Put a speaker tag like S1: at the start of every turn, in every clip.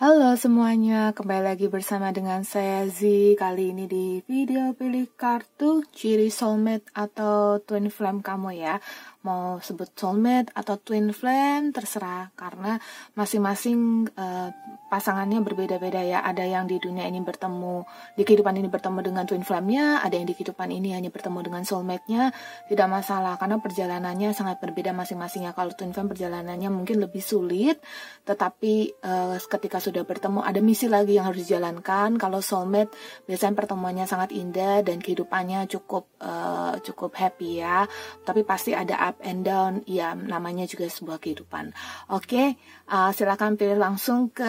S1: Halo semuanya, kembali lagi bersama dengan saya Z Kali ini di video pilih kartu ciri soulmate atau twin flame kamu ya Mau sebut soulmate atau twin flame terserah. Karena masing-masing uh, pasangannya berbeda-beda ya. Ada yang di dunia ini bertemu, di kehidupan ini bertemu dengan twin flame-nya Ada yang di kehidupan ini hanya bertemu dengan soulmate-nya. Tidak masalah, karena perjalanannya sangat berbeda masing-masing ya. Kalau twin flame perjalanannya mungkin lebih sulit Tetapi uh, ketika sudah bertemu ada misi lagi yang harus dijalankan. Kalau soulmate biasanya pertemuannya sangat indah dan kehidupannya cukup uh, cukup happy ya. Tapi pasti ada up and down ya namanya juga sebuah kehidupan. Oke okay, uh, silakan pilih langsung ke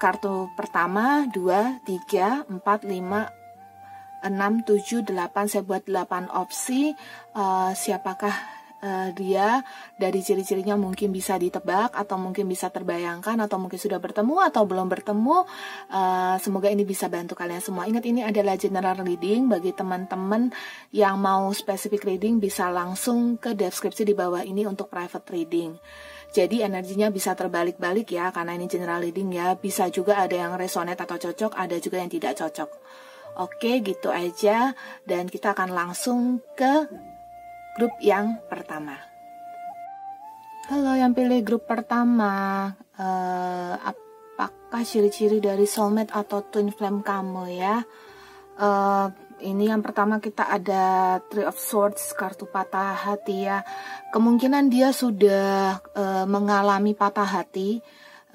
S1: kartu pertama dua tiga empat lima 6, 7, 8, saya buat 8 opsi. Uh, siapakah uh, dia dari ciri-cirinya mungkin bisa ditebak atau mungkin bisa terbayangkan atau mungkin sudah bertemu atau belum bertemu. Uh, semoga ini bisa bantu kalian semua. Ingat ini adalah general reading bagi teman-teman yang mau specific reading bisa langsung ke deskripsi di bawah ini untuk private reading. Jadi energinya bisa terbalik-balik ya karena ini general reading ya. Bisa juga ada yang resonate atau cocok, ada juga yang tidak cocok. Oke, gitu aja dan kita akan langsung ke grup yang pertama. Halo yang pilih grup pertama, uh, apakah ciri-ciri dari soulmate atau twin flame kamu ya? Uh, ini yang pertama kita ada Three of Swords, kartu patah hati ya. Kemungkinan dia sudah uh, mengalami patah hati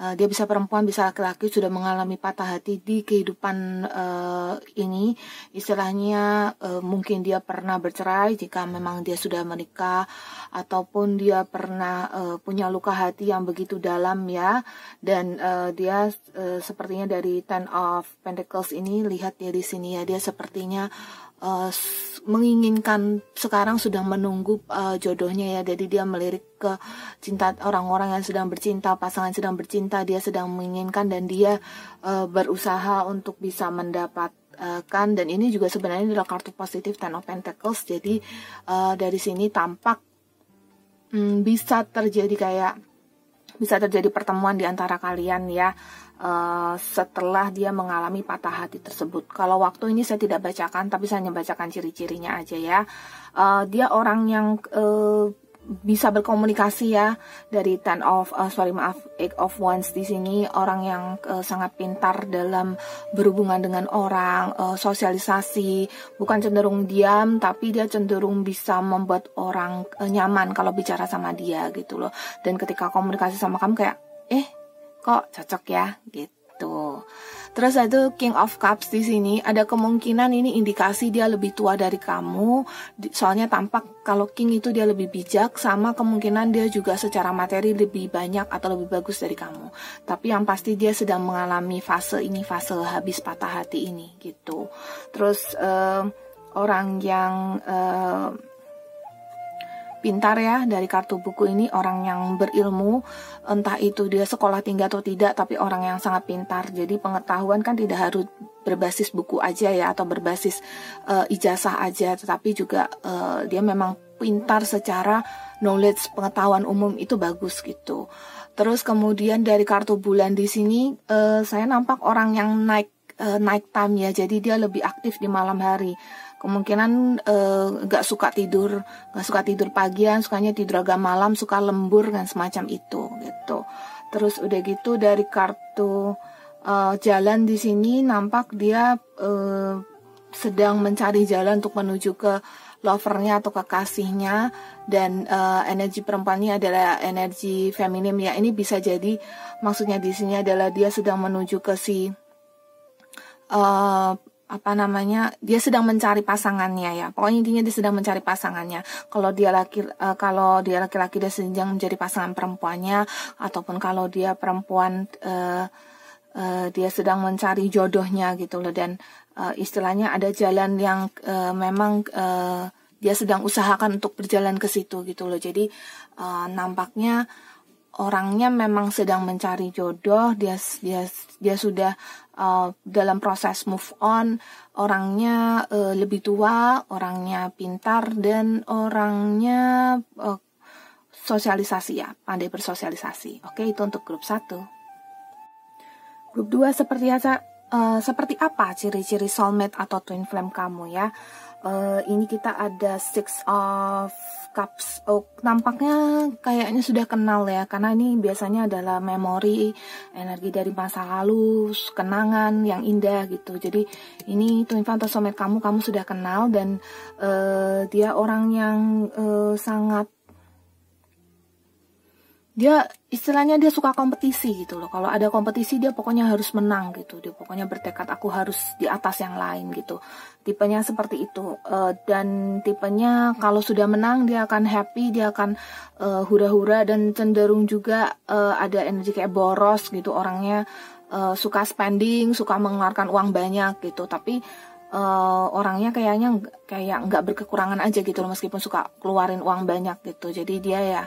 S1: uh, dia bisa perempuan bisa laki-laki sudah mengalami patah hati di kehidupan uh, ini. Istilahnya uh, mungkin dia pernah bercerai jika memang dia sudah menikah ataupun dia pernah uh, punya luka hati yang begitu dalam ya. Dan uh, dia uh, sepertinya dari Ten of Pentacles ini lihat ya di sini ya. Dia sepertinya uh, menginginkan sekarang sudah menunggu uh, jodohnya ya. Jadi dia melirik ke cinta orang-orang yang sedang bercinta pasangan sedang bercinta. Dia sedang menginginkan dan dia uh, berusaha untuk bisa mendapatkan. Dan ini juga sebenarnya adalah kartu positif Ten of Pentacles. Jadi uh, dari sini tampak um, bisa terjadi kayak bisa terjadi pertemuan di antara kalian ya uh, setelah dia mengalami patah hati tersebut. Kalau waktu ini saya tidak bacakan, tapi saya hanya bacakan ciri-cirinya aja ya. Uh, dia orang yang uh, bisa berkomunikasi ya dari ten of uh, sorry maaf eight of wands di sini orang yang uh, sangat pintar dalam berhubungan dengan orang uh, sosialisasi bukan cenderung diam tapi dia cenderung bisa membuat orang uh, nyaman kalau bicara sama dia gitu loh dan ketika komunikasi sama kamu kayak eh kok cocok ya gitu. Terus itu King of Cups di sini ada kemungkinan ini indikasi dia lebih tua dari kamu. Soalnya tampak kalau King itu dia lebih bijak sama kemungkinan dia juga secara materi lebih banyak atau lebih bagus dari kamu. Tapi yang pasti dia sedang mengalami fase ini fase habis patah hati ini gitu. Terus uh, orang yang uh, pintar ya dari kartu buku ini orang yang berilmu entah itu dia sekolah tinggi atau tidak tapi orang yang sangat pintar. Jadi pengetahuan kan tidak harus berbasis buku aja ya atau berbasis uh, ijazah aja. Tetapi juga uh, dia memang pintar secara knowledge pengetahuan umum itu bagus gitu. Terus kemudian dari kartu bulan di sini uh, saya nampak orang yang naik uh, night time ya. Jadi dia lebih aktif di malam hari kemungkinan eh, nggak suka tidur nggak suka tidur pagian sukanya tidur agak malam suka lembur dan semacam itu gitu. Terus udah gitu dari kartu uh, jalan di sini nampak dia uh, sedang mencari jalan untuk menuju ke lovernya atau kekasihnya dan uh, energi perempuannya adalah energi feminim ya. Ini bisa jadi maksudnya di sini adalah dia sedang menuju ke si uh, apa namanya dia sedang mencari pasangannya ya. Pokoknya intinya dia sedang mencari pasangannya. Kalau dia laki uh, kalau dia laki-laki dia sedang menjadi pasangan perempuannya ataupun kalau dia perempuan uh, uh, dia sedang mencari jodohnya gitu loh. Dan uh, istilahnya ada jalan yang uh, memang uh, dia sedang usahakan untuk berjalan ke situ gitu loh. Jadi uh, nampaknya orangnya memang sedang mencari jodoh. Dia dia dia sudah uh, dalam proses move on orangnya uh, lebih tua orangnya pintar dan orangnya uh, sosialisasi ya pandai bersosialisasi oke itu untuk grup satu Grup 2 seperti apa, uh, seperti apa ciri-ciri soulmate atau twin flame kamu ya? Uh, ini kita ada six of cups. Oh, nampaknya kayaknya sudah kenal ya, karena ini biasanya adalah memori, energi dari masa lalu, kenangan yang indah gitu. Jadi ini twin flame atau kamu, kamu sudah kenal dan uh, dia orang yang uh, sangat dia istilahnya dia suka kompetisi gitu loh. Kalau ada kompetisi dia pokoknya harus menang gitu. Dia pokoknya bertekad aku harus di atas yang lain gitu. Tipenya seperti itu. Uh, dan tipenya kalau sudah menang dia akan happy, dia akan uh, hura-hura dan cenderung juga uh, ada energi kayak boros gitu orangnya uh, suka spending, suka mengeluarkan uang banyak gitu. Tapi uh, orangnya kayaknya kayak nggak berkekurangan aja gitu loh meskipun suka keluarin uang banyak gitu. Jadi dia ya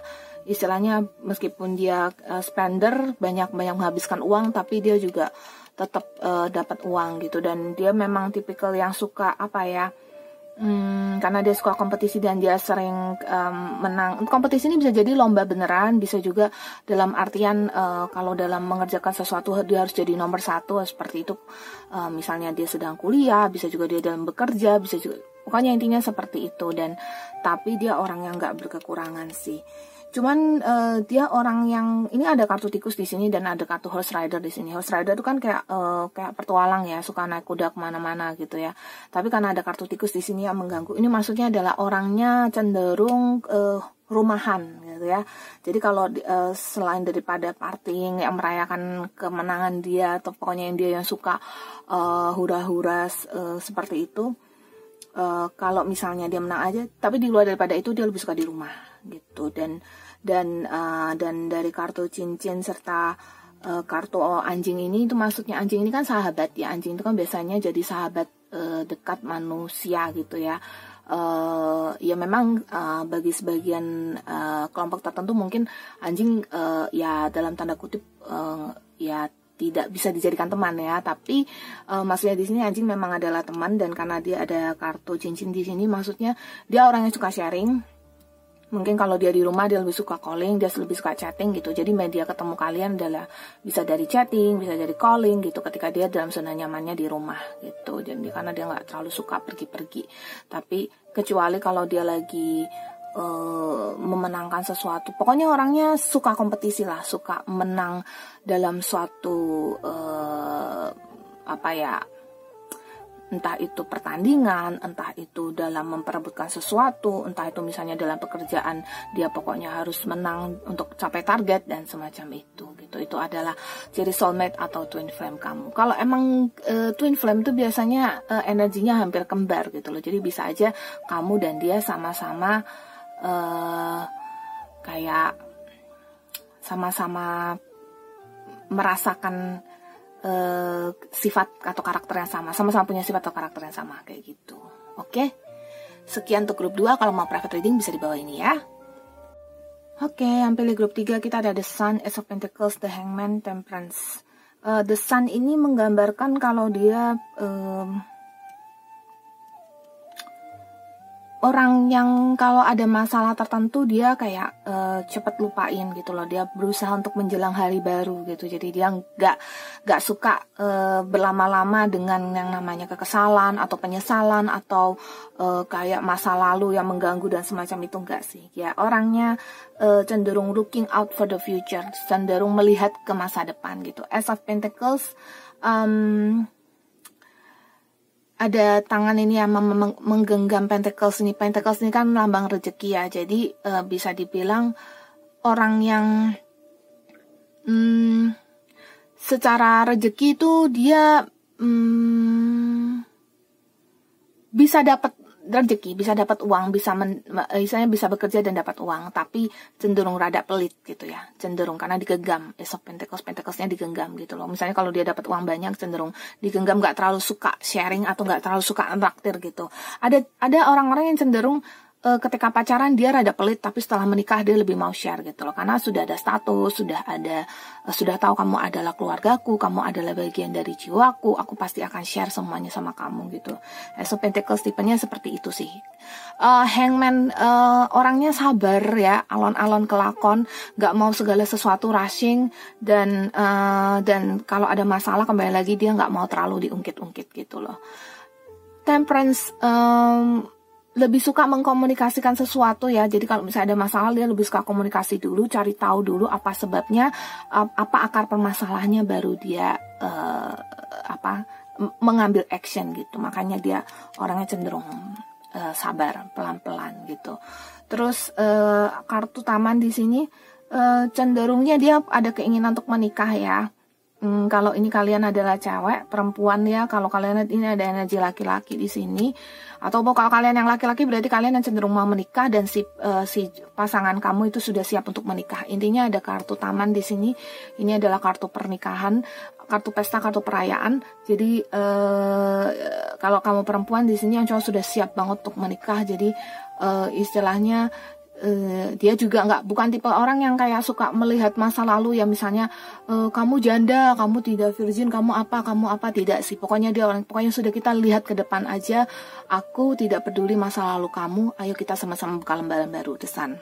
S1: istilahnya meskipun dia uh, spender banyak banyak menghabiskan uang tapi dia juga tetap uh, dapat uang gitu dan dia memang tipikal yang suka apa ya Hmm, karena dia suka kompetisi dan dia sering um, menang. Kompetisi ini bisa jadi lomba beneran, bisa juga dalam artian uh, kalau dalam mengerjakan sesuatu dia harus jadi nomor satu seperti itu. Uh, misalnya dia sedang kuliah, bisa juga dia dalam bekerja, bisa juga. Pokoknya intinya seperti itu dan tapi dia orang yang nggak berkekurangan sih. Cuman uh, dia orang yang ini ada kartu tikus di sini dan ada kartu horse rider di sini. Horse rider itu kan kayak uh, kayak pertualang ya, suka naik kuda ke mana-mana gitu ya. Tapi karena ada kartu tikus di sini yang mengganggu, ini maksudnya adalah orangnya cenderung uh, rumahan gitu ya. Jadi kalau uh, selain daripada partying yang merayakan kemenangan dia atau pokoknya yang dia yang suka uh, hura-hura uh, seperti itu. Uh, kalau misalnya dia menang aja, tapi di luar daripada itu dia lebih suka di rumah gitu. Dan dan uh, dan dari kartu cincin serta uh, kartu anjing ini itu maksudnya anjing ini kan sahabat ya. Anjing itu kan biasanya jadi sahabat uh, dekat manusia gitu ya. Uh, ya memang uh, bagi sebagian uh, kelompok tertentu mungkin anjing uh, ya dalam tanda kutip uh, ya tidak bisa dijadikan teman ya. Tapi uh, maksudnya di sini anjing memang adalah teman dan karena dia ada kartu cincin di sini maksudnya dia orang yang suka sharing mungkin kalau dia di rumah dia lebih suka calling dia lebih suka chatting gitu. Jadi media ketemu kalian adalah bisa dari chatting bisa dari calling gitu ketika dia dalam zona nyamannya di rumah gitu. Jadi karena dia nggak terlalu suka pergi-pergi. Tapi kecuali kalau dia lagi uh, memenangkan sesuatu. Pokoknya orangnya suka kompetisi lah suka menang dalam suatu uh, apa ya entah itu pertandingan, entah itu dalam memperebutkan sesuatu, entah itu misalnya dalam pekerjaan dia pokoknya harus menang untuk capai target dan semacam itu gitu. Itu adalah ciri soulmate atau twin flame kamu. Kalau emang e, twin flame itu biasanya e, energinya hampir kembar gitu loh. Jadi bisa aja kamu dan dia sama-sama e, kayak sama-sama merasakan uh, sifat atau karakter yang sama, sama-sama punya sifat atau karakter yang sama kayak gitu. Oke. Sekian untuk grup 2, kalau mau private reading bisa di bawah ini ya. Oke, yang pilih grup 3 kita ada The Sun, Ace of Pentacles, The Hangman, Temperance. Uh, The Sun ini menggambarkan kalau dia um, orang yang kalau ada masalah tertentu dia kayak uh, cepet lupain gitu loh. Dia berusaha untuk menjelang hari baru gitu. Jadi dia nggak nggak suka uh, berlama-lama dengan yang namanya kekesalan atau penyesalan atau uh, kayak masa lalu yang mengganggu dan semacam itu enggak sih. Ya orangnya uh, cenderung looking out for the future cenderung melihat ke masa depan gitu. As of Pentacles um, ada tangan ini yang menggenggam pentacles ini. Pentacles ini kan lambang rezeki ya. Jadi uh, bisa dibilang orang yang hmm, secara rezeki itu dia hmm, bisa dapat rezeki, bisa dapat uang, bisa misalnya bisa bekerja dan dapat uang, tapi cenderung rada pelit gitu ya, cenderung karena digenggam, esok pentekos pentekosnya digenggam gitu loh. Misalnya kalau dia dapat uang banyak, cenderung digenggam, nggak terlalu suka sharing atau nggak terlalu suka traktir gitu. Ada ada orang-orang yang cenderung uh, ketika pacaran dia rada pelit tapi setelah menikah dia lebih mau share gitu loh. Karena sudah ada status sudah ada uh, sudah tahu kamu adalah keluargaku kamu adalah bagian dari jiwaku aku pasti akan share semuanya sama kamu gitu. So Pentacles tipenya seperti itu sih. Uh, Hangman uh, orangnya sabar ya alon-alon kelakon nggak mau segala sesuatu rushing dan uh, dan kalau ada masalah kembali lagi dia nggak mau terlalu diungkit-ungkit gitu loh. Temperance um, lebih suka mengkomunikasikan sesuatu ya. Jadi kalau misalnya ada masalah dia lebih suka komunikasi dulu, cari tahu dulu apa sebabnya, apa akar permasalahannya baru dia uh, apa mengambil action gitu. Makanya dia orangnya cenderung uh, sabar, pelan-pelan gitu. Terus uh, kartu taman di sini uh, cenderungnya dia ada keinginan untuk menikah ya. Hmm, kalau ini kalian adalah cewek, perempuan ya. Kalau kalian ini ada energi laki-laki di sini, atau kalau kalian yang laki-laki berarti kalian yang cenderung mau menikah dan si uh, si pasangan kamu itu sudah siap untuk menikah. Intinya ada kartu taman di sini. Ini adalah kartu pernikahan, kartu pesta, kartu perayaan. Jadi uh, kalau kamu perempuan di sini yang cowok sudah siap banget untuk menikah. Jadi uh, istilahnya Uh, dia juga nggak bukan tipe orang yang kayak suka melihat masa lalu ya misalnya uh, kamu janda kamu tidak virgin kamu apa kamu apa tidak sih. Pokoknya dia orang pokoknya sudah kita lihat ke depan aja aku tidak peduli masa lalu kamu ayo kita sama-sama buka lembaran baru desan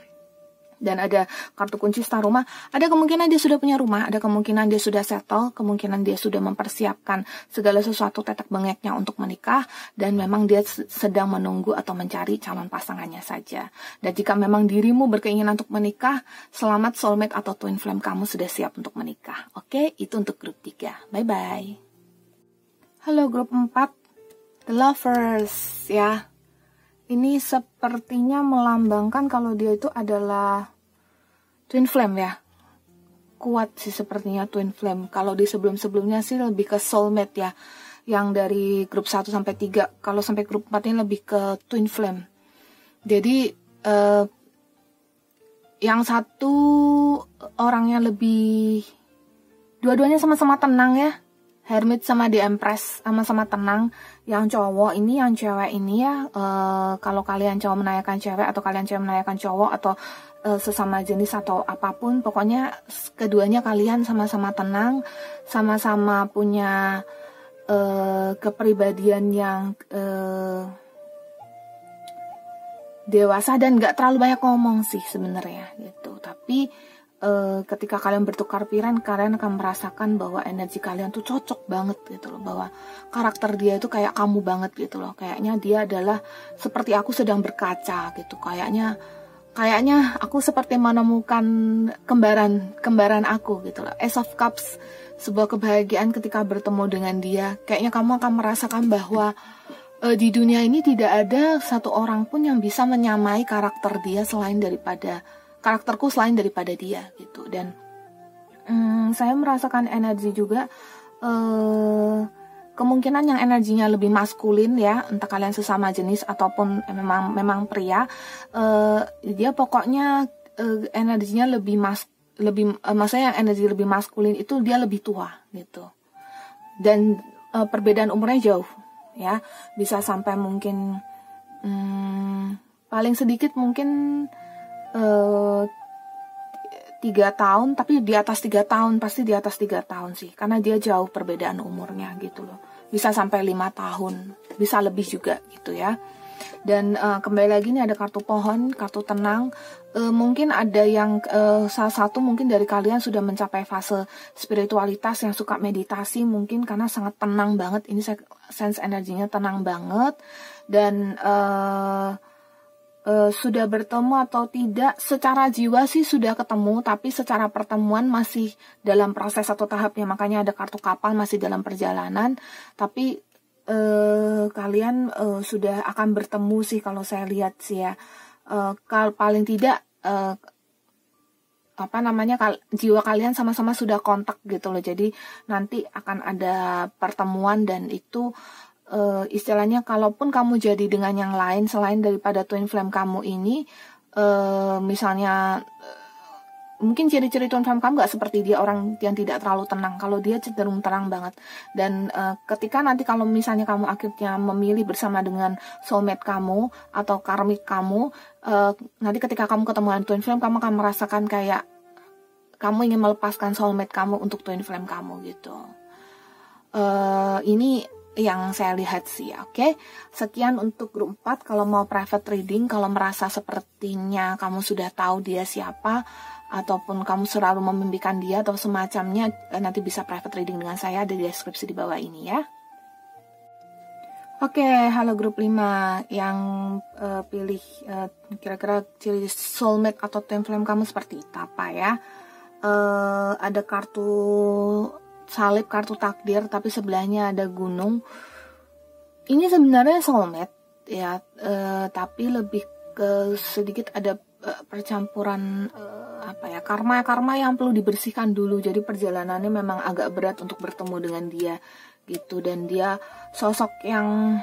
S1: dan ada kartu kunci star rumah, ada kemungkinan dia sudah punya rumah, ada kemungkinan dia sudah settle, kemungkinan dia sudah mempersiapkan segala sesuatu tetek bengeknya untuk menikah, dan memang dia sedang menunggu atau mencari calon pasangannya saja. Dan jika memang dirimu berkeinginan untuk menikah, selamat soulmate atau twin flame kamu sudah siap untuk menikah. Oke, itu untuk grup 3. Bye-bye. Halo grup 4, The Lovers ya ini sepertinya melambangkan kalau dia itu adalah twin flame ya. Kuat sih sepertinya twin flame. Kalau di sebelum-sebelumnya sih lebih ke soulmate ya. Yang dari grup 1 sampai 3 kalau sampai grup 4 ini lebih ke twin flame. Jadi uh, yang satu orangnya lebih dua-duanya sama-sama tenang ya Hermit sama The Empress sama-sama tenang. Yang cowok ini, yang cewek ini ya, uh, kalau kalian cowok menanyakan cewek atau kalian cewek menanyakan cowok atau uh, sesama jenis atau apa pun, pokoknya keduanya kalian sama-sama tenang, sama-sama punya uh, kepribadian yang uh, dewasa dan gak terlalu banyak ngomong sih sebenarnya gitu. Tapi uh, ketika kalian bertukar pikiran kalian akan merasakan bahwa energi kalian tuh cocok banget gitu loh. Bahwa karakter dia itu kayak kamu banget gitu loh. Kayaknya dia adalah seperti aku sedang berkaca gitu. Kayaknya kayaknya aku seperti menemukan kembaran kembaran aku gitu loh. Ace of Cups sebuah kebahagiaan ketika bertemu dengan dia. Kayaknya kamu akan merasakan bahwa uh, di dunia ini tidak ada satu orang pun yang bisa menyamai karakter dia selain daripada karakterku selain daripada dia gitu. Dan hmm, saya merasakan energi juga uh, kemungkinan yang energinya lebih maskulin ya entah kalian sesama jenis ataupun memang memang pria uh, dia pokoknya uh, energinya lebih mas lebih uh, maksudnya yang energi lebih maskulin itu dia lebih tua gitu. Dan uh, perbedaan umurnya jauh ya. Bisa sampai mungkin hmm, paling sedikit mungkin Eh, tiga tahun tapi di atas tiga tahun pasti di atas tiga tahun sih karena dia jauh perbedaan umurnya gitu loh. Bisa sampai lima tahun bisa lebih juga gitu ya. Dan uh, kembali lagi ini ada kartu pohon kartu tenang. Uh, mungkin ada yang uh, salah satu mungkin dari kalian sudah mencapai fase spiritualitas yang suka meditasi mungkin karena sangat tenang banget. Ini sense energinya tenang banget. Dan uh, uh, sudah bertemu atau tidak secara jiwa sih sudah ketemu tapi secara pertemuan masih dalam proses atau tahapnya. Makanya ada kartu kapal masih dalam perjalanan. Tapi uh, kalian uh, sudah akan bertemu sih kalau saya lihat sih ya. Uh, kal paling tidak uh, apa namanya kal jiwa kalian sama-sama sudah kontak gitu loh. Jadi nanti akan ada pertemuan dan itu uh, istilahnya kalaupun kamu jadi dengan yang lain selain daripada twin flame kamu ini uh, misalnya mungkin ciri-ciri twin flame kamu gak seperti dia orang yang tidak terlalu tenang. Kalau dia cenderung tenang banget. Dan uh, ketika nanti kalau misalnya kamu akhirnya memilih bersama dengan soulmate kamu atau karmik kamu uh, nanti ketika kamu ketemu dengan twin flame kamu akan merasakan kayak kamu ingin melepaskan soulmate kamu untuk twin flame kamu gitu. Uh, ini yang saya lihat sih, oke. Okay? Sekian untuk grup 4. Kalau mau private reading, kalau merasa sepertinya kamu sudah tahu dia siapa, ataupun kamu selalu memimpikan dia atau semacamnya, eh, nanti bisa private reading dengan saya ada di deskripsi di bawah ini ya. Oke, okay, halo grup 5 yang uh, pilih eh, kira-kira ciri soulmate atau twin flame kamu seperti apa ya. Uh, ada kartu salib, kartu takdir, tapi sebelahnya ada gunung. Ini sebenarnya soulmate ya, uh, tapi lebih ke sedikit ada uh, percampuran uh, apa ya karma karma yang perlu dibersihkan dulu jadi perjalanannya memang agak berat untuk bertemu dengan dia gitu dan dia sosok yang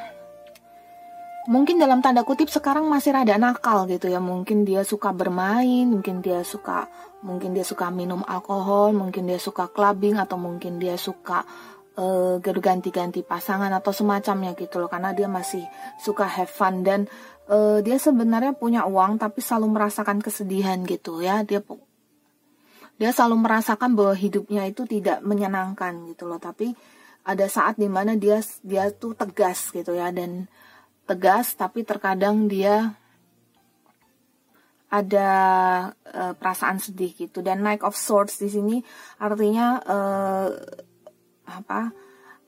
S1: mungkin dalam tanda kutip sekarang masih rada nakal gitu ya. Mungkin dia suka bermain mungkin dia suka mungkin dia suka minum alkohol mungkin dia suka clubbing atau mungkin dia suka uh, ganti-ganti pasangan atau semacamnya gitu loh. Karena dia masih suka have fun dan uh, dia sebenarnya punya uang tapi selalu merasakan kesedihan gitu ya. Dia dia selalu merasakan bahwa hidupnya itu tidak menyenangkan gitu loh. Tapi ada saat di mana dia dia tuh tegas gitu ya dan tegas tapi terkadang dia ada uh, perasaan sedih gitu. Dan Knight of Swords di sini artinya uh, apa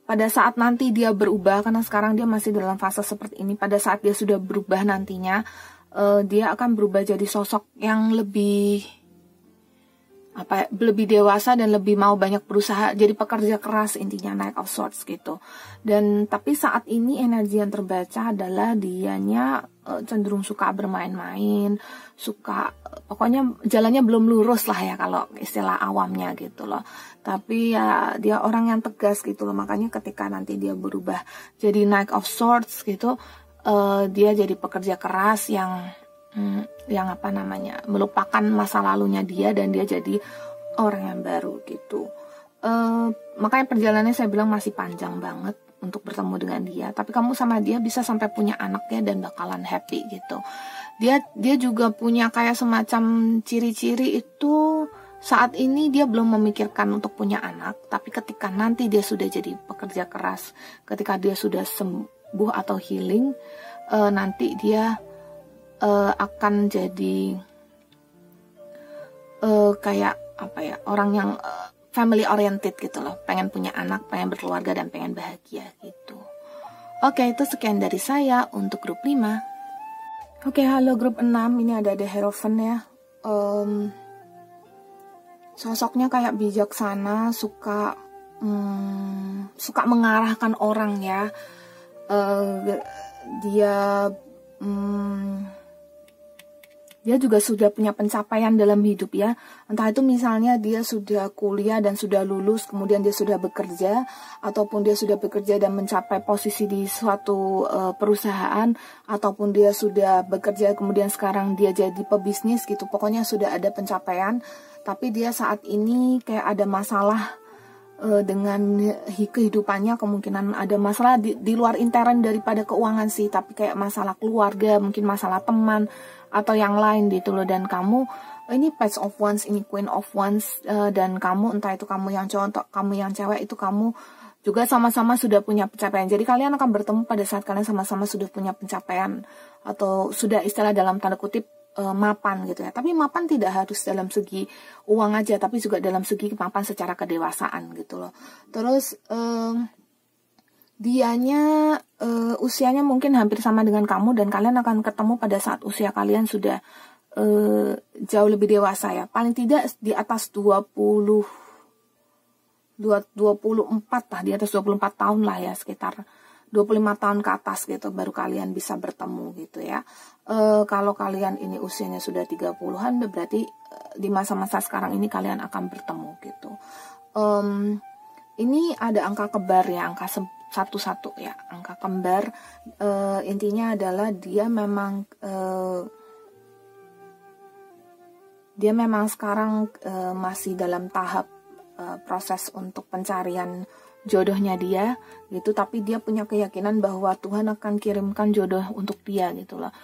S1: pada saat nanti dia berubah karena sekarang dia masih dalam fase seperti ini pada saat dia sudah berubah nantinya uh, dia akan berubah jadi sosok yang lebih apa lebih dewasa dan lebih mau banyak berusaha jadi pekerja keras intinya naik of Swords gitu. Dan tapi saat ini energi yang terbaca adalah dianya uh, cenderung suka bermain-main suka pokoknya jalannya belum lurus lah ya kalau istilah awamnya gitu loh. Tapi ya dia orang yang tegas gitu loh makanya ketika nanti dia berubah jadi naik of Swords gitu uh, dia jadi pekerja keras yang hmm, yang apa namanya melupakan masa lalunya dia dan dia jadi orang yang baru gitu. Uh, makanya perjalanannya saya bilang masih panjang banget untuk bertemu dengan dia. Tapi kamu sama dia bisa sampai punya anaknya dan bakalan happy gitu. Dia dia juga punya kayak semacam ciri-ciri itu saat ini dia belum memikirkan untuk punya anak. Tapi ketika nanti dia sudah jadi pekerja keras ketika dia sudah sembuh atau healing uh, nanti dia uh, akan jadi uh, kayak apa ya orang yang uh, family oriented gitu loh. Pengen punya anak pengen berkeluarga dan pengen bahagia gitu. Oke itu sekian dari saya untuk grup 5 oke halo grup 6 ini ada The Hierophant ya. Um, sosoknya kayak bijaksana suka um, suka mengarahkan orang ya. Uh, dia um, dia juga sudah punya pencapaian dalam hidup ya. Entah itu misalnya dia sudah kuliah dan sudah lulus, kemudian dia sudah bekerja, ataupun dia sudah bekerja dan mencapai posisi di suatu uh, perusahaan, ataupun dia sudah bekerja kemudian sekarang dia jadi pebisnis gitu. Pokoknya sudah ada pencapaian, tapi dia saat ini kayak ada masalah uh, dengan kehidupannya kemungkinan ada masalah di, di luar intern daripada keuangan sih tapi kayak masalah keluarga mungkin masalah teman atau yang lain gitu loh dan kamu ini page of wands ini queen of wands uh, dan kamu entah itu kamu yang cowok atau kamu yang cewek itu kamu juga sama-sama sudah punya pencapaian. Jadi kalian akan bertemu pada saat kalian sama-sama sudah punya pencapaian atau sudah istilah dalam tanda kutip uh, mapan gitu ya. Tapi mapan tidak harus dalam segi uang aja, tapi juga dalam segi mapan secara kedewasaan gitu loh. Terus um, dianya uh, usianya mungkin hampir sama dengan kamu dan kalian akan ketemu pada saat usia kalian sudah uh, jauh lebih dewasa ya. Paling tidak di atas 20 24 lah, di atas 24 tahun lah ya sekitar 25 tahun ke atas gitu baru kalian bisa bertemu gitu ya. E, kalau kalian ini usianya sudah 30-an berarti e, di masa-masa sekarang ini kalian akan bertemu gitu. Um, ini ada angka kembar ya, angka satu-satu ya, angka kembar. E, intinya adalah dia memang e, dia memang sekarang uh, masih dalam tahap uh, proses untuk pencarian jodohnya dia gitu tapi dia punya keyakinan bahwa Tuhan akan kirimkan jodoh untuk dia gitu loh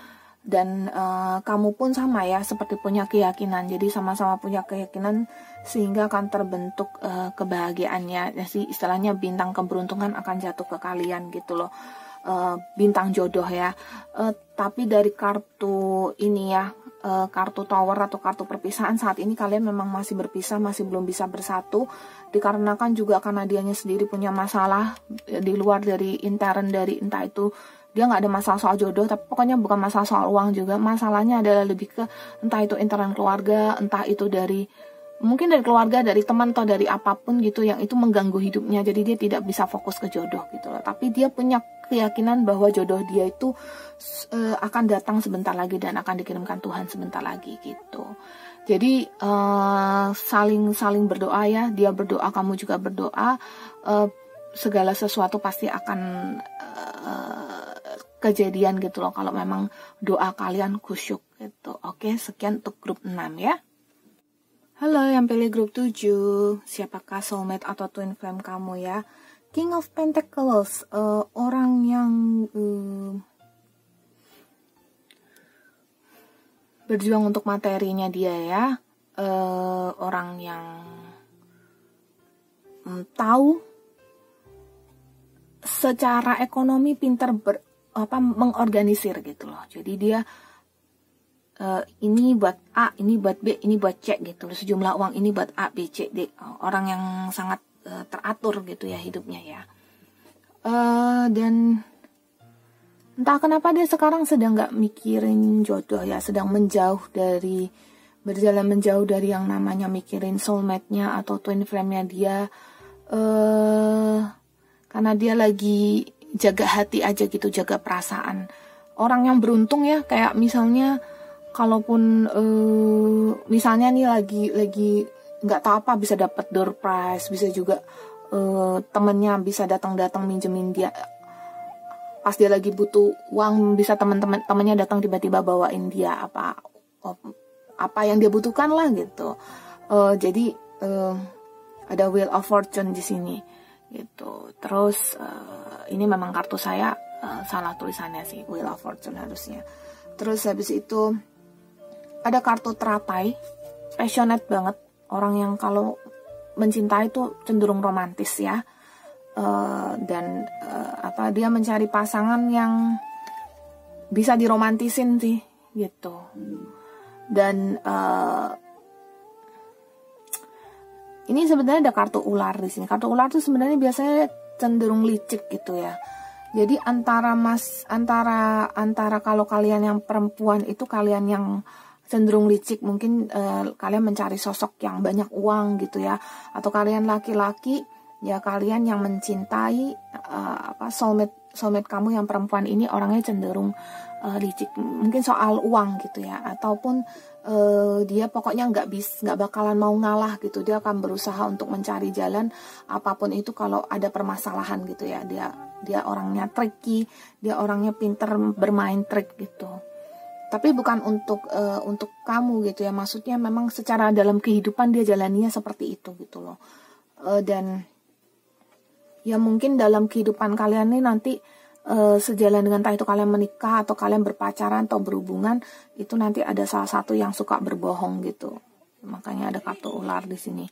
S1: dan uh, kamu pun sama ya seperti punya keyakinan. Jadi sama-sama punya keyakinan sehingga akan terbentuk uh, kebahagiaannya. Jadi istilahnya bintang keberuntungan akan jatuh ke kalian gitu loh. Uh, bintang jodoh ya. Uh, tapi dari kartu ini ya uh, kartu tower atau kartu perpisahan saat ini kalian memang masih berpisah masih belum bisa bersatu. Dikarenakan juga karena dianya sendiri punya masalah di luar dari intern dari entah itu dia nggak ada masalah soal jodoh tapi pokoknya bukan masalah soal uang juga. Masalahnya adalah lebih ke entah itu internal keluarga entah itu dari mungkin dari keluarga dari teman atau dari apa pun gitu yang itu mengganggu hidupnya. Jadi dia tidak bisa fokus ke jodoh gitu loh. Tapi dia punya keyakinan bahwa jodoh dia itu uh, akan datang sebentar lagi dan akan dikirimkan Tuhan sebentar lagi gitu. Jadi uh, saling saling berdoa ya. Dia berdoa kamu juga berdoa. Uh, segala sesuatu pasti akan uh, kejadian gitu loh kalau memang doa kalian kusyuk gitu. Oke, sekian untuk grup 6 ya. Halo yang pilih grup 7, siapakah soulmate atau twin flame kamu ya? King of Pentacles, uh, orang yang uh, berjuang untuk materinya dia ya, uh, orang yang um, tahu secara ekonomi pintar ber, apa mengorganisir gitu loh. Jadi dia uh, ini buat A ini buat B ini buat C gitu loh. Sejumlah uang ini buat A B C D. Orang yang sangat uh, teratur gitu ya hidupnya ya. Uh, dan entah kenapa dia sekarang sedang nggak mikirin jodoh ya. Sedang menjauh dari berjalan menjauh dari yang namanya mikirin soulmate-nya atau twin flame-nya dia. Karena dia lagi jaga hati aja gitu jaga perasaan. Orang yang beruntung ya kayak misalnya kalaupun uh, misalnya nih lagi lagi nggak tahu apa bisa dapat door prize bisa juga uh, temennya bisa datang-datang minjemin dia. Pas dia lagi butuh uang bisa teman-teman temennya datang tiba-tiba bawain dia apa apa yang dia butuhkan lah gitu. Uh, jadi uh, ada wheel of fortune di sini gitu. Terus uh, ini memang kartu saya uh, salah tulisannya sih Wheel of Fortune harusnya. Terus habis itu ada kartu teratai passionate banget. Orang yang kalau mencintai itu cenderung romantis ya. Uh, dan uh, apa dia mencari pasangan yang bisa diromantisin sih gitu. Dan uh, ini sebenarnya ada kartu ular di sini. Kartu ular tuh sebenarnya biasanya cenderung licik gitu ya. Jadi antara mas antara antara kalau kalian yang perempuan itu kalian yang cenderung licik mungkin uh, kalian mencari sosok yang banyak uang gitu ya atau kalian laki-laki ya kalian yang mencintai uh, apa soulmate soulmate kamu yang perempuan ini orangnya cenderung uh, licik mungkin soal uang gitu ya ataupun uh, dia pokoknya nggak bis nggak bakalan mau ngalah gitu. Dia akan berusaha untuk mencari jalan apa pun itu kalau ada permasalahan gitu ya. Dia dia orangnya tricky dia orangnya pinter bermain trik gitu. Tapi bukan untuk uh, untuk kamu gitu ya. Maksudnya memang secara dalam kehidupan dia jalaninya seperti itu gitu loh. Uh, dan ya mungkin dalam kehidupan kalian nih nanti uh, sejalan dengan entah itu kalian menikah atau kalian berpacaran atau berhubungan itu nanti ada salah satu yang suka berbohong gitu. Makanya ada kartu ular di sini.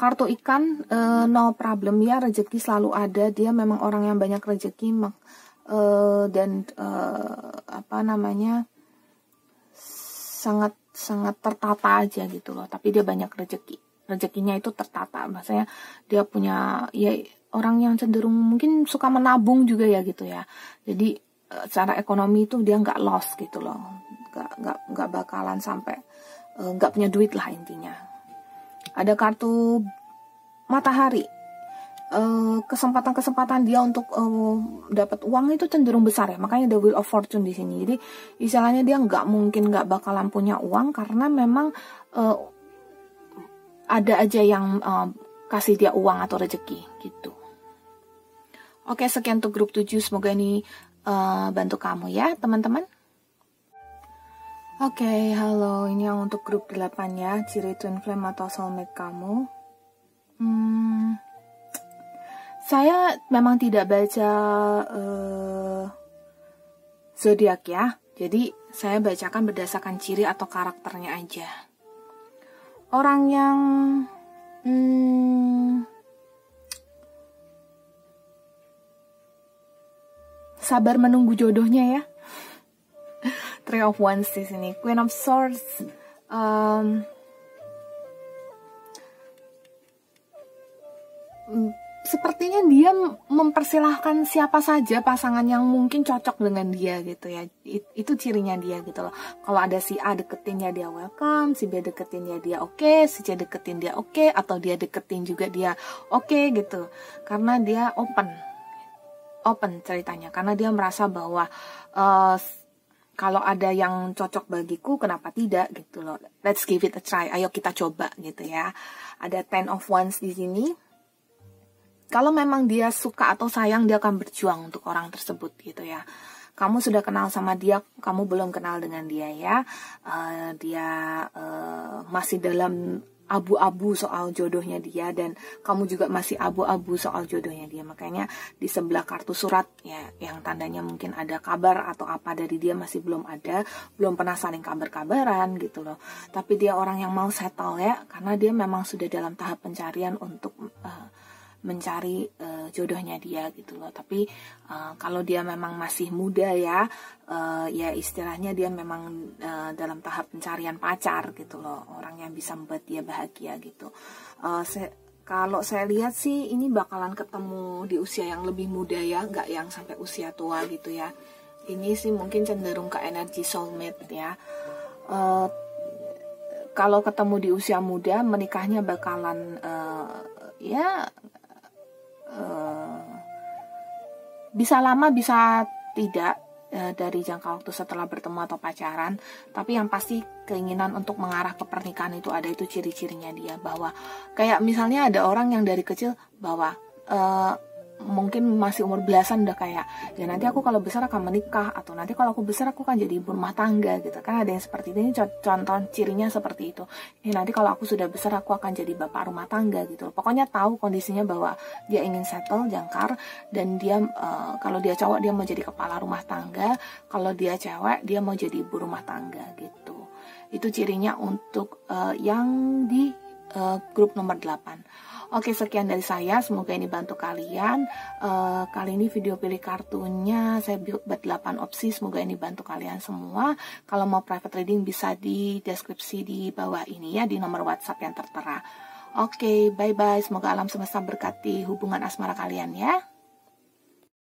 S1: Kartu ikan uh, no problem ya rezeki selalu ada. Dia memang orang yang banyak rezeki uh, dan uh, apa namanya sangat sangat tertata aja gitu loh. Tapi dia banyak rezeki. Rezekinya itu tertata. Maksudnya dia punya ya orang yang cenderung mungkin suka menabung juga ya gitu ya. Jadi eh, secara ekonomi itu dia nggak loss gitu loh. Nggak nggak nggak bakalan sampai eh, nggak punya duit lah intinya. Ada kartu matahari. Eh, kesempatan-kesempatan dia untuk dapat uang itu cenderung besar ya. Makanya the wheel of fortune di sini. Jadi istilahnya dia nggak mungkin nggak bakalan punya uang karena memang ada aja yang kasih dia uang atau rezeki gitu Oke, sekian untuk grup 7. Semoga ini uh, bantu kamu ya, teman-teman. Oke, okay, halo. Ini yang untuk grup 8 ya, ciri twin flame atau soulmate kamu. Hmm, saya memang tidak baca uh, zodiak ya. Jadi saya bacakan berdasarkan ciri atau karakternya aja. Orang yang hmm, sabar menunggu jodohnya ya. Three of Wands di sini. Queen of Swords. Um, sepertinya dia mempersilahkan siapa saja pasangan yang mungkin cocok dengan dia gitu ya. It, itu cirinya dia gitu loh. Kalau ada si A deketin ya dia welcome si B deketin ya dia oke okay, si C deketin dia oke okay, atau dia deketin juga dia oke okay, gitu. Karena dia open open ceritanya karena dia merasa bahwa uh, kalau ada yang cocok bagiku kenapa tidak gitu loh. Let's give it a try. Ayo kita coba gitu ya. Ada ten of wands di sini. Kalau memang dia suka atau sayang dia akan berjuang untuk orang tersebut gitu ya. Kamu sudah kenal sama dia kamu belum kenal dengan dia ya. Uh, dia uh, masih dalam abu-abu soal jodohnya dia dan kamu juga masih abu-abu soal jodohnya dia. Makanya di sebelah kartu surat ya yang tandanya mungkin ada kabar atau apa dari dia masih belum ada belum pernah saling kabar-kabaran gitu loh. Tapi dia orang yang mau settle ya karena dia memang sudah dalam tahap pencarian untuk uh, mencari uh, jodohnya dia gitu loh. Tapi uh, kalau dia memang masih muda ya uh, ya istilahnya dia memang uh, dalam tahap pencarian pacar gitu loh. Orang yang bisa membuat dia bahagia gitu. Uh, se kalau saya lihat sih ini bakalan ketemu di usia yang lebih muda ya nggak yang sampai usia tua gitu ya. Ini sih mungkin cenderung ke energi soulmate ya. Uh, kalau ketemu di usia muda menikahnya bakalan uh, ya Eh, bisa lama bisa tidak uh, dari jangka waktu setelah bertemu atau pacaran. Tapi yang pasti keinginan untuk mengarah ke pernikahan itu ada itu ciri-cirinya dia. Bahwa kayak misalnya ada orang yang dari kecil bahwa uh, mungkin masih umur belasan udah kayak ya nanti aku kalau besar akan menikah atau nanti kalau aku besar aku akan jadi ibu rumah tangga gitu. Kan ada yang seperti ini contoh cirinya seperti itu. Ini nanti kalau aku sudah besar aku akan jadi bapak rumah tangga gitu pokoknya tahu kondisinya bahwa dia ingin settle jangkar dan dia uh, kalau dia cowok dia mau jadi kepala rumah tangga kalau dia cewek dia mau jadi ibu rumah tangga gitu. Itu cirinya untuk uh, yang di uh, grup nomor 8 Oke, sekian dari saya. Semoga ini bantu kalian. Uh, kali ini video pilih kartunya saya buat 8 opsi. Semoga ini bantu kalian semua. Kalau mau private reading bisa di deskripsi di bawah ini ya, di nomor WhatsApp yang tertera. Oke, bye-bye. Semoga alam semesta berkati hubungan asmara kalian ya.